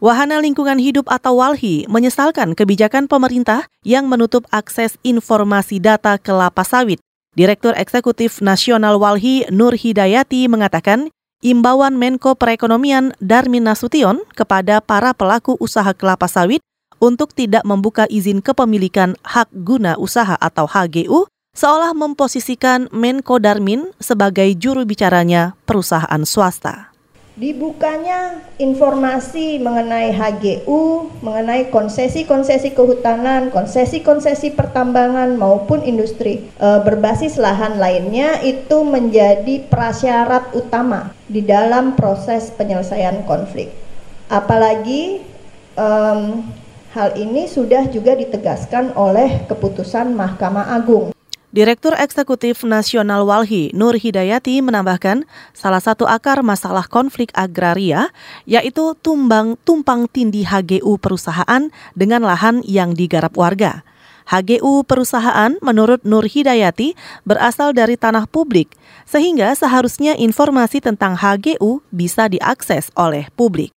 Wahana Lingkungan Hidup atau WALHI menyesalkan kebijakan pemerintah yang menutup akses informasi data kelapa sawit. Direktur Eksekutif Nasional WALHI Nur Hidayati mengatakan, imbauan Menko Perekonomian Darmin Nasution kepada para pelaku usaha kelapa sawit untuk tidak membuka izin kepemilikan hak guna usaha atau HGU seolah memposisikan Menko Darmin sebagai juru bicaranya perusahaan swasta. Dibukanya informasi mengenai HGU, mengenai konsesi-konsesi kehutanan, konsesi-konsesi pertambangan maupun industri e, berbasis lahan lainnya itu menjadi prasyarat utama di dalam proses penyelesaian konflik. Apalagi um, hal ini sudah juga ditegaskan oleh keputusan Mahkamah Agung. Direktur Eksekutif Nasional Walhi Nur Hidayati menambahkan salah satu akar masalah konflik agraria yaitu tumbang tumpang tindih HGU perusahaan dengan lahan yang digarap warga. HGU perusahaan menurut Nur Hidayati berasal dari tanah publik sehingga seharusnya informasi tentang HGU bisa diakses oleh publik.